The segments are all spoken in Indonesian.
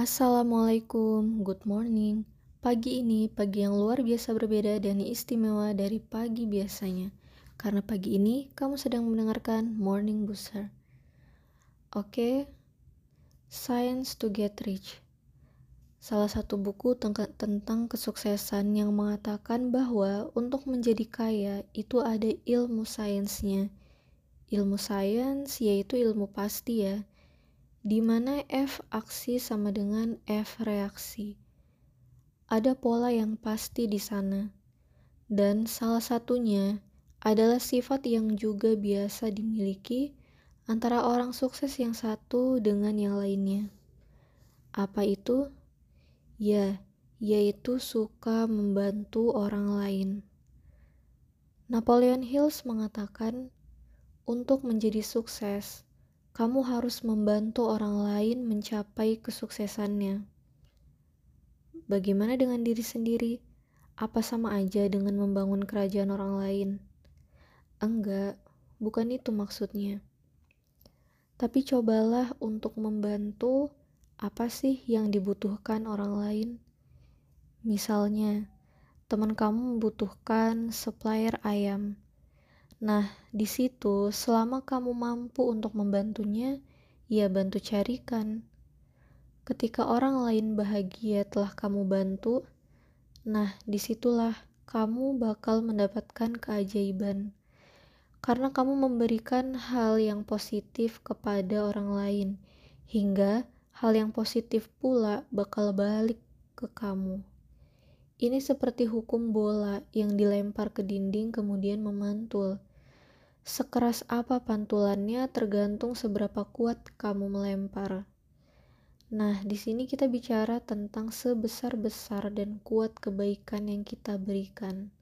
Assalamualaikum, good morning. Pagi ini pagi yang luar biasa berbeda dan istimewa dari pagi biasanya. Karena pagi ini kamu sedang mendengarkan Morning Booster. Oke, Science to Get Rich. Salah satu buku tentang kesuksesan yang mengatakan bahwa untuk menjadi kaya itu ada ilmu sainsnya. Ilmu sains yaitu ilmu pasti ya di mana F aksi sama dengan F reaksi. Ada pola yang pasti di sana, dan salah satunya adalah sifat yang juga biasa dimiliki antara orang sukses yang satu dengan yang lainnya. Apa itu? Ya, yaitu suka membantu orang lain. Napoleon Hills mengatakan, untuk menjadi sukses, kamu harus membantu orang lain mencapai kesuksesannya. Bagaimana dengan diri sendiri? Apa sama aja dengan membangun kerajaan orang lain? Enggak, bukan itu maksudnya. Tapi cobalah untuk membantu apa sih yang dibutuhkan orang lain. Misalnya, teman kamu membutuhkan supplier ayam Nah, di situ selama kamu mampu untuk membantunya, ya bantu carikan. Ketika orang lain bahagia telah kamu bantu, nah di situlah kamu bakal mendapatkan keajaiban. Karena kamu memberikan hal yang positif kepada orang lain, hingga hal yang positif pula bakal balik ke kamu. Ini seperti hukum bola yang dilempar ke dinding kemudian memantul Sekeras apa pantulannya tergantung seberapa kuat kamu melempar. Nah, di sini kita bicara tentang sebesar-besar dan kuat kebaikan yang kita berikan.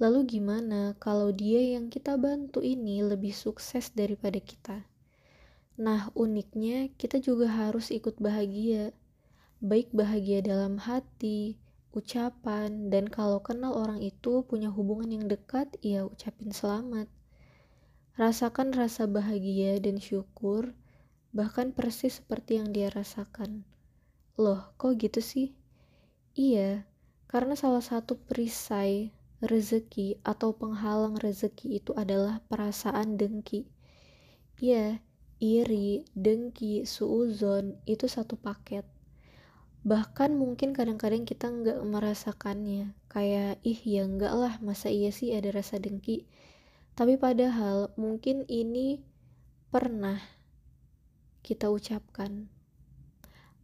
Lalu gimana kalau dia yang kita bantu ini lebih sukses daripada kita? Nah, uniknya kita juga harus ikut bahagia. Baik bahagia dalam hati, ucapan, dan kalau kenal orang itu punya hubungan yang dekat, ya ucapin selamat. Rasakan rasa bahagia dan syukur, bahkan persis seperti yang dia rasakan. Loh, kok gitu sih? Iya, karena salah satu perisai rezeki atau penghalang rezeki itu adalah perasaan dengki. Iya, iri, dengki, suuzon itu satu paket. Bahkan mungkin kadang-kadang kita nggak merasakannya. Kayak, ih ya enggak lah, masa iya sih ada rasa dengki tapi padahal mungkin ini pernah kita ucapkan.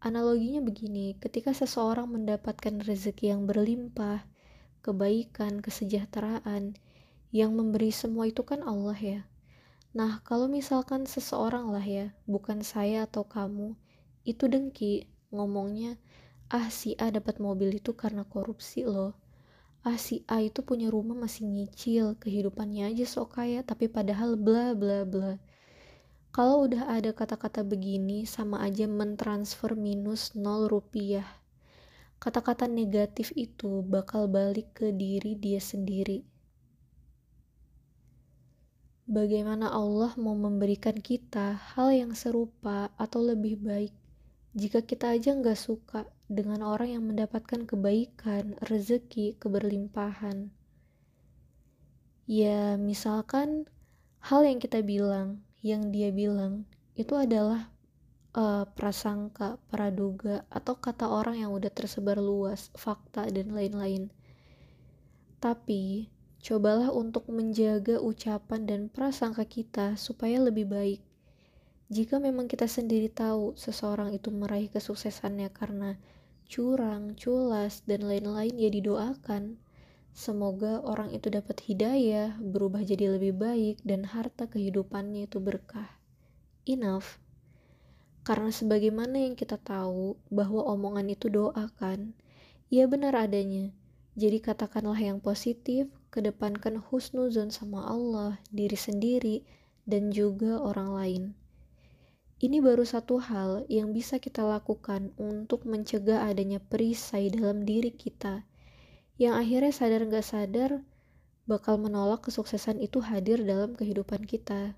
Analoginya begini, ketika seseorang mendapatkan rezeki yang berlimpah, kebaikan, kesejahteraan, yang memberi semua itu kan Allah ya. Nah, kalau misalkan seseorang lah ya, bukan saya atau kamu, itu dengki, ngomongnya, ah si A dapat mobil itu karena korupsi loh ah si A itu punya rumah masih nyicil, kehidupannya aja sok kaya, tapi padahal bla bla bla. Kalau udah ada kata-kata begini, sama aja mentransfer minus 0 rupiah. Kata-kata negatif itu bakal balik ke diri dia sendiri. Bagaimana Allah mau memberikan kita hal yang serupa atau lebih baik jika kita aja nggak suka dengan orang yang mendapatkan kebaikan, rezeki, keberlimpahan. Ya, misalkan hal yang kita bilang, yang dia bilang, itu adalah uh, prasangka, praduga, atau kata orang yang udah tersebar luas, fakta, dan lain-lain. Tapi, cobalah untuk menjaga ucapan dan prasangka kita supaya lebih baik. Jika memang kita sendiri tahu seseorang itu meraih kesuksesannya karena curang, culas, dan lain-lain ya didoakan. Semoga orang itu dapat hidayah, berubah jadi lebih baik, dan harta kehidupannya itu berkah. Enough. Karena sebagaimana yang kita tahu bahwa omongan itu doakan, ia benar adanya. Jadi katakanlah yang positif, kedepankan husnuzon sama Allah, diri sendiri, dan juga orang lain. Ini baru satu hal yang bisa kita lakukan untuk mencegah adanya perisai dalam diri kita, yang akhirnya sadar gak sadar bakal menolak kesuksesan itu hadir dalam kehidupan kita.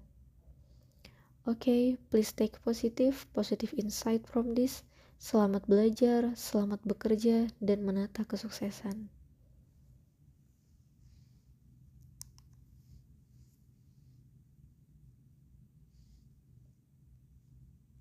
Oke, okay, please take positive, positive insight from this. Selamat belajar, selamat bekerja, dan menata kesuksesan.